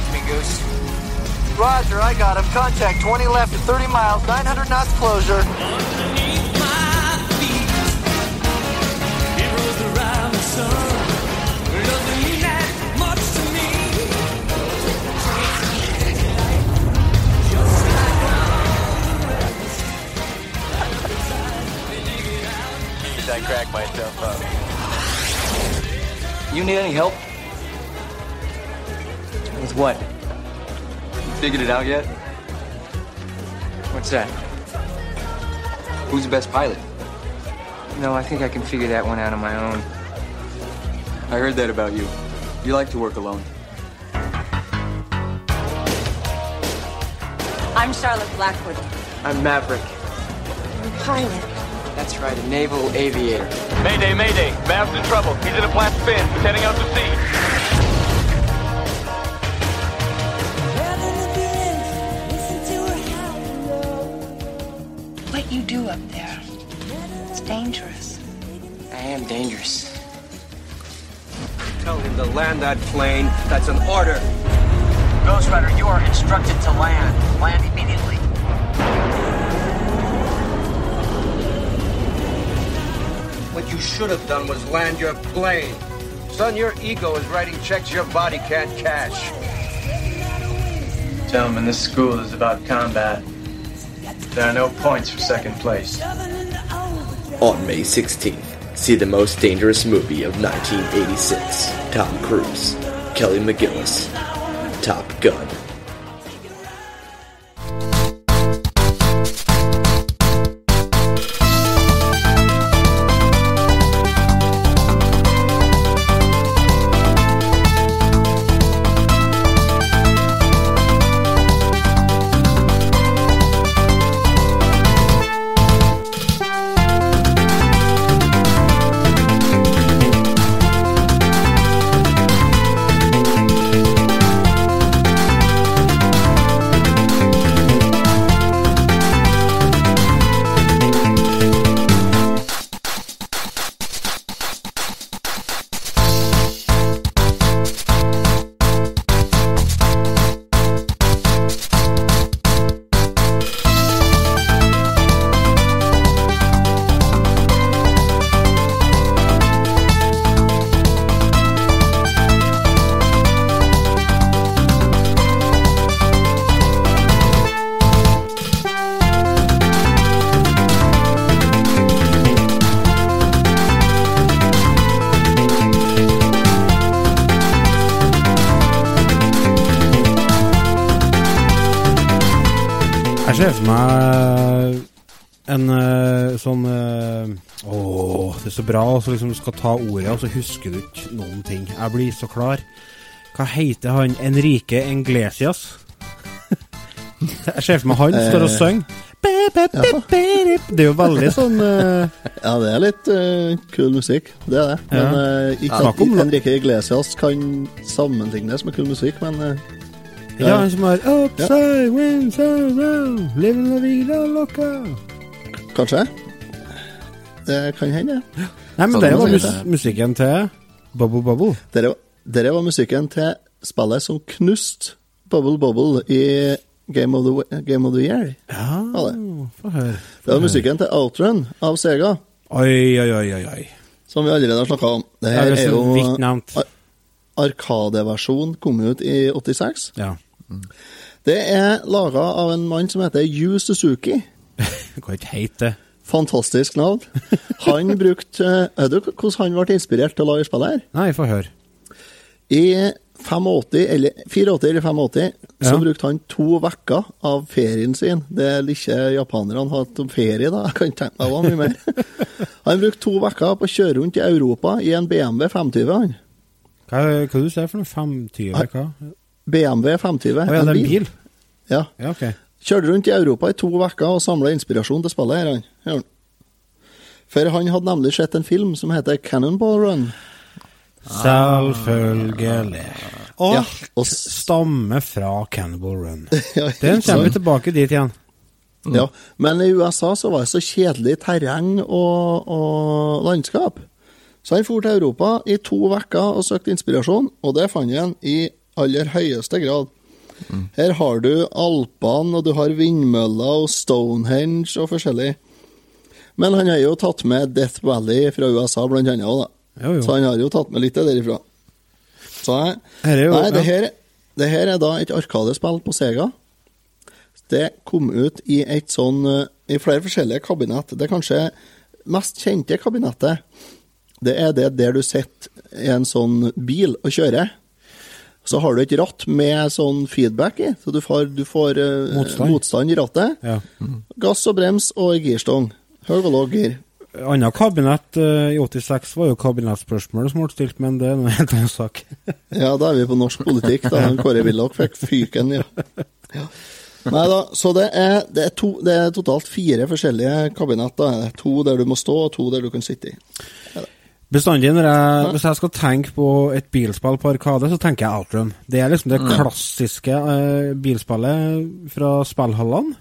Talk to me, Goose. Roger, I got him. Contact 20 left at 30 miles, 900 knots closure. I crack myself up. You need any help? With what? Figured it out yet? What's that? Who's the best pilot? No, I think I can figure that one out on my own. I heard that about you. You like to work alone. I'm Charlotte Blackwood. I'm Maverick. I'm pilot. That's right, a naval aviator. Mayday, Mayday. Mav's in trouble. He's in a flat spin. He's heading out to sea. You do up there? It's dangerous. I am dangerous. Tell him to land that plane. That's an order. Ghost Rider, you are instructed to land. Land immediately. What you should have done was land your plane. Son, your ego is writing checks your body can't cash. Gentlemen, this school is about combat. There are no points for second place. On May 16th, see the most dangerous movie of 1986 Tom Cruise, Kelly McGillis, Top Gun. Ser for meg en uh, sånn uh, Åh, det er så bra. Og så liksom du skal ta ordet, og så husker du ikke noen ting. Jeg blir så klar. Hva heter han? Enrique Englesias? [LAUGHS] Jeg ser for meg han står og Eh, synger. Det er jo veldig sånn uh... [LAUGHS] Ja, det er litt uh, kul musikk. Det er det. Men eh, ikke at Enrique Iglesias kan sammenlignes med kul musikk, men eh, Ja, han som har Upside, winds around, living la vida loca. Kanskje? Det kan hende. Nei, men det var mus musikken til Bubble Bubble. Dere, dere var musikken til spillet som knuste Bubble Bubble i Game of the, Game of the Year. Ja, få høre. det var musikken til Outrun av Sega, Oi, oi, oi, oi. som vi allerede har snakka om. Det Ja, her det er er jo Arkadeversjonen Arkadeversjon kom ut i 86. Ja. Det er laga av en mann som heter Yu Suzuki. [LAUGHS] Det ikke hete det. Fantastisk navn. Han [LAUGHS] brukte Vet du hvordan han ble inspirert til å lage spillet her? Nei, få høre. I 85, eller 84 eller 85 så Ja. brukte han to uker av ferien sin. Det er ikke japanerne har hatt om ferie, da. Jeg kan tenke meg hva mye mer. [LAUGHS] Han brukte to uker på å kjøre rundt i Europa i en BMW 520. han. Hva, hva du ser for noe? 520, eller hva? BMW 520. Å ja, er en bil? Ja. Ja, okay. Kjørte rundt i Europa i to uker og samla inspirasjon til spillet. her, han. For han hadde nemlig sett en film som heter Cannonball Run. Selvfølgelig. Alt Ja, stammer fra Cannibal Run. [LAUGHS] Ja, Den kommer vi tilbake dit igjen. Ja, men i USA så var det så kjedelig terreng og, og landskap. Så han for til Europa i to uker og søkte inspirasjon, og det fant han i aller høyeste grad. Her har du Alpene, og du har vindmøller og Stonehenge og forskjellig. Men han har jo tatt med Death Valley fra USA, blant annet. også, Da. Jo, jo. Så han har jo tatt med litt derifra. Så jeg, Her er jo- nei, det ja. her, det her er da et arkadespill på Sega. Det kom ut i et sånn eh, I flere forskjellige kabinett. Det kanskje mest kjente kabinettet, det er det der du sitter i en sånn bil og kjører. Så har du et ratt med sånn feedback i, så du får, du får eh, Motstand. motstand i rattet. Ja. Gass og brems og girstong. Høy og lav gir. Annet kabinett eh, i 86 var jo kabinettspørsmål som ble stilt, men det er noe helt annen sak. Ja, da er vi på norsk politikk, da. Han Kåre Willoch fikk fyken, ja. ja. Nei da, så det er, det, er to, det er totalt fire forskjellige kabinett. da. To der du må stå, og to der du kan sitte i. Bestandig når jeg, hvis jeg skal tenke på et bilspill på Arkade, så tenker jeg Outrun. Det er liksom det Mm. klassiske eh, bilspillet fra spillhallene.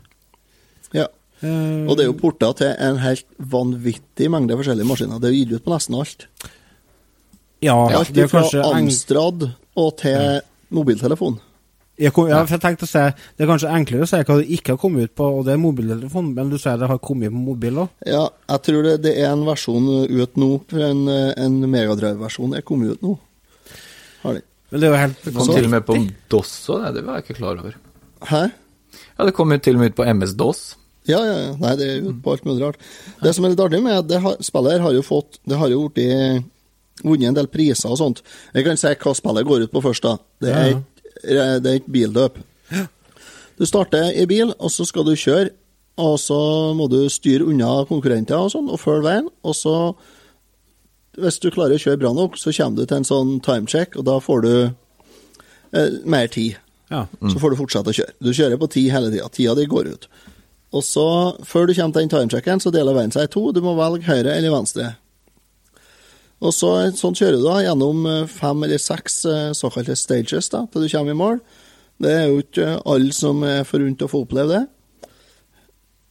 Ja. Eh, Og det er jo porta til en helt vanvittig mengde forskjellige maskiner. Det er jo gitt ut på nesten alt. Ja, alt det er fra Amstrad og til mobiltelefon. Jeg, kom, ja, for jeg tenkte å si Det er kanskje enklere å si hva det ikke har kommet ut på, og det er mobiltelefon, men du sier det har kommet på mobil òg? Ja, jeg tror det, det er en versjon ut nå. for En, en Megadrive-versjon er kommet ut nå. Har de. Men det er jo helt Det kom til og med på DOS òg, det var jeg ikke klar over. Hæ? Ja, det kom jo til og med ut på MS-DOS. Ja, ja, ja. Nei, det er jo på alt mulig rart. Det som er litt artig med at det har, spillet her har jo fått Det har jo blitt vunnet en del priser og sånt. Jeg kan si hva spillet går ut på først, da. Det er Ja, ja. et, det er et bildøp. Du starter i bil, og så skal du kjøre. Og så må du styre unna konkurrenter og sånn, og følge veien. Og så, hvis du klarer å kjøre bra nok, så kommer du til en sånn timecheck, og da får du eh, mer tid. Ja. Så får du fortsette å kjøre. Du kjører på ti hele tida. Tida di går ut. Og så, før du kommer til den timechecken, så deler veien seg i to. Du må velge høyre eller venstre. Og så sånn kjører du da gjennom eh, fem eller seks eh, såkalte stages da, til du kommer i mål. Det er jo ikke alle som er forunt å få oppleve det.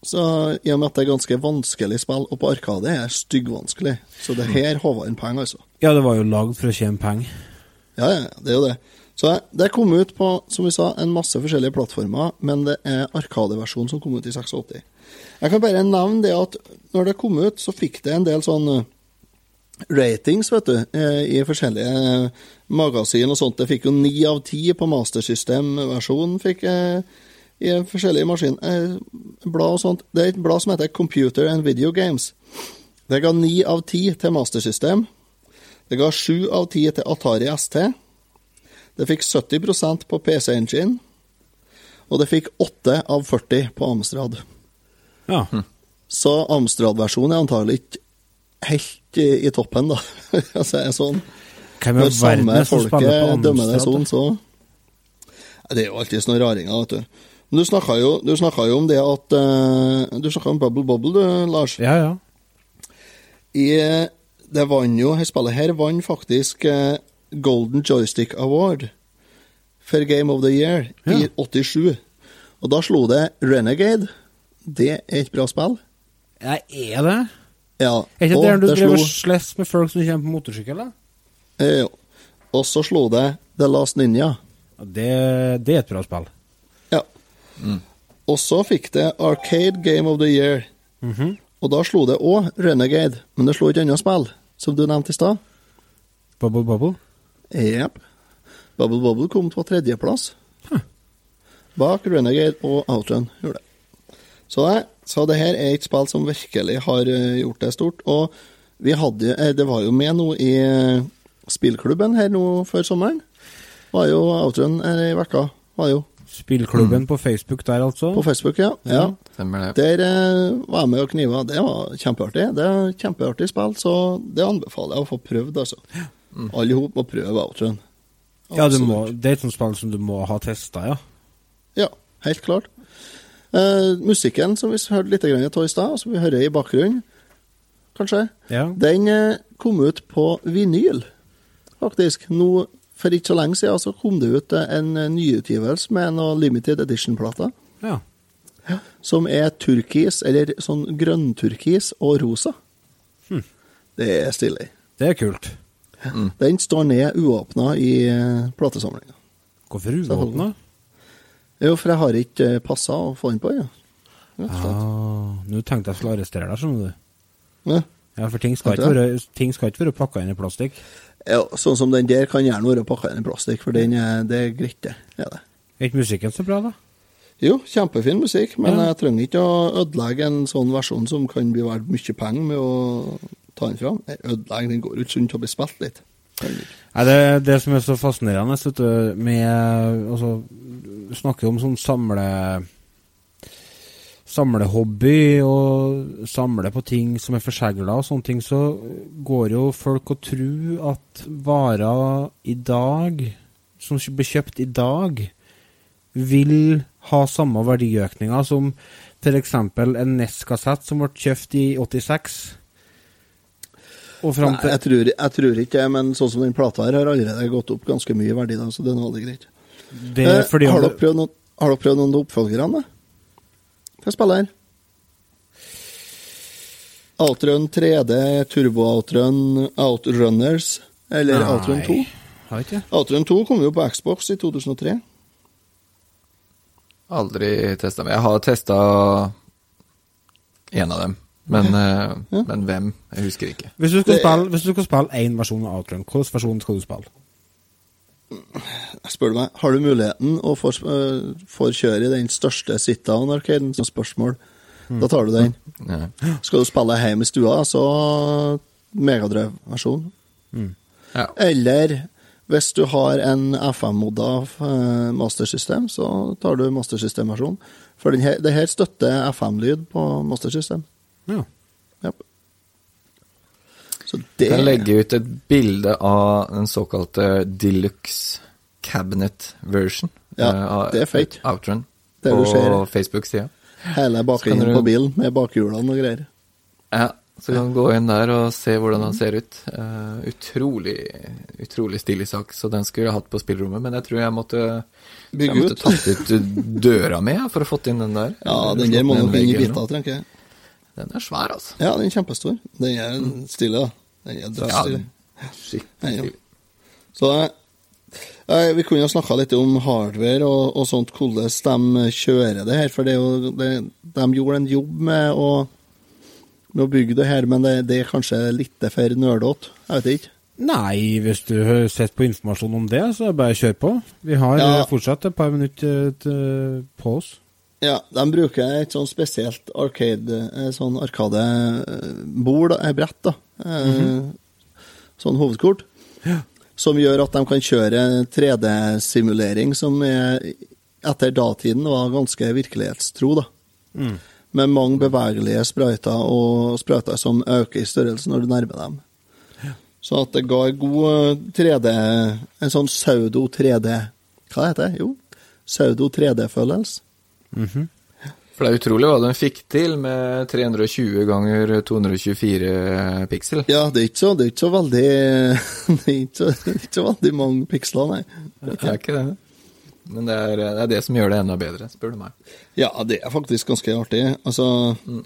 Så i og med at det er ganske vanskelig spill, og på Arkade er det styggvanskelig, så det her håver inn penger, altså. Ja, det var jo lagd for å tjene penger. Ja, ja, det er jo det. Så det kom ut på, som vi sa, en masse forskjellige plattformer, men det er Arkadeversjonen som kom ut i 86. Jeg kan bare nevne det at når det kom ut, så fikk det en del sånn eh, ratings, vet du, eh, i forskjellige eh, magasin og sånt. Det fikk jo ni av ti på Master System-versjonen, fikk i forskjellige maskin, eh, blad og sånt. Det er et blad som heter Computer and Video Games. Det ga ni av ti til Master System. Det ga sju av ti til Atari ST. Det fikk 70% på PC Engine. Og det fikk 8 av 40 på Amstrad. Ja. Så Amstrad-versjonen er antagelig ikke helt i, toppen, da. [LAUGHS] altså, er sånn. Hvem Når samme folket dømmer det sånn, så Det er jo alltid sånne raringer, vet du. Men du snakka jo, jo om det at uh, Du snakka om Bubble Bubble, du, Lars. Ja, ja. I, det vant jo, dette spillet her vant faktisk uh, Golden Joystick Award for Game of the Year i 87. Og da slo det Renegade. Det er et bra spill. Ja, er det? Ja. Er ikke det der du det drev slåss med folk som kommer på motorsykkel? da? eh, jo. Og så slo det The Last Ninja. Det, det er et bra spill. Ja. Og så fikk det Arcade Game of the Year. Mhm. Og da slo det òg Renegade, men det slo ikke annet spill, som du nevnte i stad. Bubble Bubble? Jepp. Bubble Bubble kom på tredjeplass. Bak Renegade og Outrun gjorde det. Så det, så det her er et spill som virkelig har eh, gjort det stort. Og vi hadde, eh, det var jo med nå i eh, spillklubben her nå før sommeren. Var jo outroen her i vekka. Var jo. Spillklubben på Facebook der, altså? På Facebook, ja. ja. Der eh, var jeg med og kniva. Det var kjempeartig. Det er kjempeartig spill, så det anbefaler jeg å få prøvd, altså. Alle i hop må prøve outroen. Ja, du må, det er et sånt spill som du må ha testa, ja. Ja, helt klart. Eh, musikken som vi hørte litt grann av i stad, som vi hører i bakgrunnen, kanskje, Ja. den uh, kom ut på vinyl, faktisk. Nå, for ikke så lenge siden så kom det ut eh, en nyutgivelse med noen limited edition-plater. Ja. Som er turkis, eller sånn grønnturkis og rosa. Hm. Det er stilig. Det er kult. Den står ned uåpna i uh, platesamlinga. Hvorfor uåpna? Jo, for jeg har ikke uh, passa å få den på ennå. Ja. Ah, Nå tenkte jeg skulle arrestere deg, skjønner du. Ja. Ja, for ting skal, ikke være, ting skal ikke være pakka inn i plastikk. Ja, sånn som den der kan gjerne være pakka inn i plastikk, for den er, det er greit, det. Er det. Er ikke musikken så bra, da? Jo, kjempefin musikk, men Ja. jeg trenger ikke å ødelegge en sånn versjon som kan bli verdt mye penger med å ta den fram. Ødelegge, den går ut ikke rundt å bli spilt litt. Nei, det, det som er så fascinerende du, med altså, snakker om sånn samle Samlehobby og samle på ting som er forsegla og sånne ting, så går jo folk og tror at varer i dag, som blir kjøpt i dag, vil ha samme verdiøkninger som f.eks. en NES-kassett som ble kjøpt i 86. Og fram Nei, jeg tror, jeg tror ikke det, men sånn som den plata her har allerede gått opp ganske mye i verdi, da, så den er greit. Det er Eh, har, dere prøvd noen, har dere prøvd noen av oppfølgerne? Hva spiller her? Outrun 3D, Turbo Outrun, Outrunners eller Nei, Outrun 2? har ikke. Outrun 2 kom jo på Xbox i 2003. Aldri testa. Jeg har testa en av dem, men, ja. men hvem? Jeg husker ikke. Hvis du skal spille, én versjon av Outrun, hvilken versjon skal du spille? Spør du meg, har du muligheten å få, få kjøre i den største sit-down-arkaden som spørsmål, Mm. da tar du den. Ja. Skal du spille hjemme i stua, så megadrev-versjon. Mm. Ja. Eller hvis du har en FM-modda mastersystem, Master System, så tar du Master System-versjon. For den det her støtter FM-lyd på Master Ja. Så det Jeg legger ut et bilde av den såkalte deluxe cabinet version. Ja, eh, av det er fake. Outrun. Det på. Facebook-sida. Hele bakgrunnen du- på bilen med bakhjulene og greier. Ja, så kan du gå inn der og se hvordan han ser ut. Uh, utrolig, utrolig stilig sak, så den skulle jeg hatt på spillrommet, men jeg tror jeg måtte Bygge jeg måtte tatt ut døra mi for å få inn den der. Ja, den der må nok inn i biter, tenker jeg. Den er svær, altså. Ja, den er kjempestor. Den er stilig, da. Den er Ja, skikkelig Ja, ja. Så eh, vi kunne jo snakka litt om hardware og, og sånt, hvordan de kjører det her. For det er jo, det, de gjorde en jobb med å, med å bygge det her, men det, det er kanskje litt for nerdete. Jeg vet ikke. Nei, hvis du har sett på informasjon om det, så er det bare kjør på. Vi har Ja. eh, fortsatt et par minutter eh, på oss. Ja, de bruker et sånn spesielt arcade, eh, sånn arkadebord, eh, eh, brett, da. Mm -hmm. Sånn hovedkort. Ja. Som gjør at de kan kjøre 3D-simulering, som er, etter datiden var ganske virkelighetstro, da. Mm. Med mange bevegelige sprøyter, og sprøyter som øker i størrelse når du nærmer dem. Ja. Så at det ga en god 3D En sånn pseudo-3D Hva heter det? Jo, pseudo-3D-følelse. Mm -hmm. For det er utrolig hva den fikk til med 320 ganger 224 piksel. Ja, det er ikke så, er ikke så veldig [LAUGHS] Det er ikke, så, er ikke så veldig mange piksler, nei. Det er ikke det. Men det er, det er, det som gjør det enda bedre, spør du meg. Ja, det er faktisk ganske artig. Altså mm.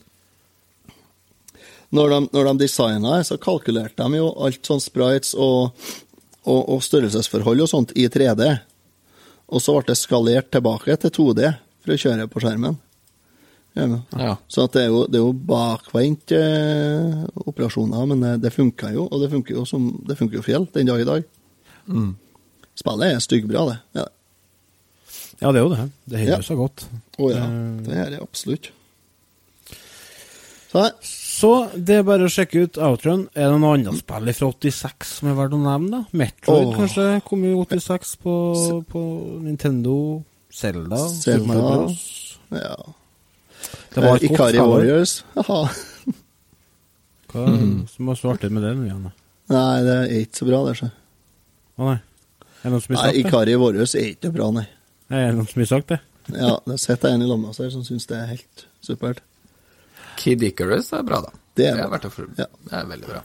Når de, når de designa her, så kalkulerte de jo alt sånn sprites og, og, og størrelsesforhold og sånt i 3D. Og så ble det skalert tilbake til 2D for å kjøre på skjermen. Ja, Så at det, er jo, det er jo bakvendt eh, operasjoner, men det, det funka jo, og det funker jo som det funker jo fjell den dag i dag. Mm. Spillet er styggbra, det. Ja. Ja, det er jo det. Det holder Ja. seg godt. Å ja, Eh, det er det absolutt. Så, Så det er bare å sjekke ut outroen. Er det noe annet spill fra 86 som er verdt å nevne? da? Metroid oh. kanskje kom i 86 på, på Nintendo. Selda. Zelda. Ja. Det var et Eh, Ikari kort, Warriors. Jaha. Hva som var så artig med det Janne? Nei, det er ikke så bra, det. Så. Å nei. Er det noen som har sagt det? Nei, Ikari Warriors er ikke bra, nei. Nei, Er det noen som har sagt det? Ja, det sitter en i lammet her som syns det er helt supert. Kid Icarus er bra, da. Det er det er, Ja. det er veldig bra.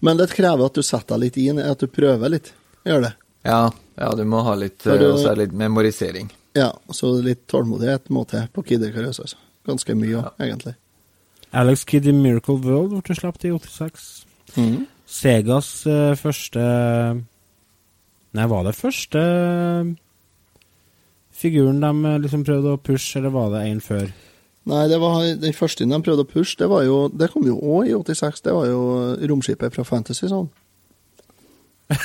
Men det krever at du setter deg litt inn, at du prøver litt. Gjør det. Ja, ja du må ha litt, eh, du- også er litt memorisering. Ja, så litt tålmodighet må til på Kid Icarus, altså. Ganske mye òg, egentlig. Alex Kid i Miracle World ble sluppet i 86. Mm. Segas uh, første Nei, var det første figuren de eh, liksom prøvde å pushe, eller var det en før? Nei, det var den første de prøvde å pushe, det var jo Det kom jo òg i 86, det var jo romskipet fra Fantasy Zone. [LAUGHS]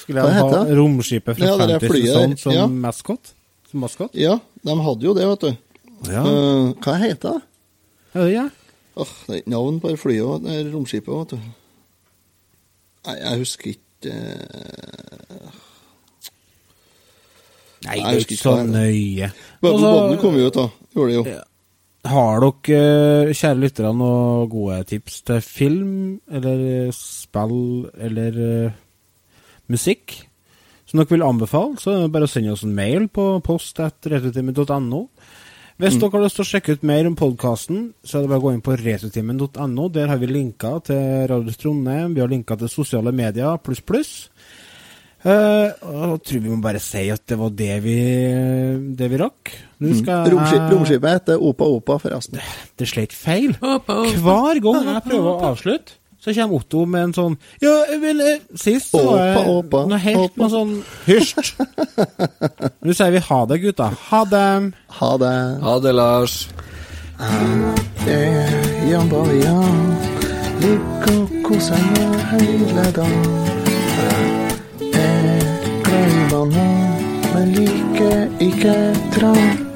Skulle jeg ha romskipet fra Ja, Fantasy Zone som ja. maskot? Som maskot? Ja, de hadde jo det, vet du. Ja. Uh, hva heter det? Øya? Åh, det er ikke navn på det flyet og det er romskipet, vet du. Nei, jeg husker ikke uh... Nei, Jeg det er husker ikke så nøye. Altså- kom jo ut, da. Gjorde det jo. Har dere, eh, kjære lyttere, noen gode tips til film, eller spill, eller musikk som dere vil anbefale, så er det bare å sende oss en mail på post.returtimen.no. Hvis Mm. dere har lyst til å sjekke ut mer om podkasten, så er det bare å gå inn på returtimen.no. Der har vi linker til Radio Trondheim, vi har linker til sosiale medier pluss, pluss. Uh, og jeg tror vi må bare si at det var det vi, det vi rakk. Nå Mm. skal Romskip, jeg- romskipet heter Opa Opa, forresten. det er slett feil. Hver gang jeg prøver å avslutte, så kommer Otto med en sånn Ja, vel, eh, sist så var jeg noe helt noe sånn Hysj! [LAUGHS] Nå sier vi ha det, gutta. Ha det. Ha det. Ha det, Lars. Jeg Bavian ligger og koser meg hele dagen. Jeg er glad men liker ikke tran.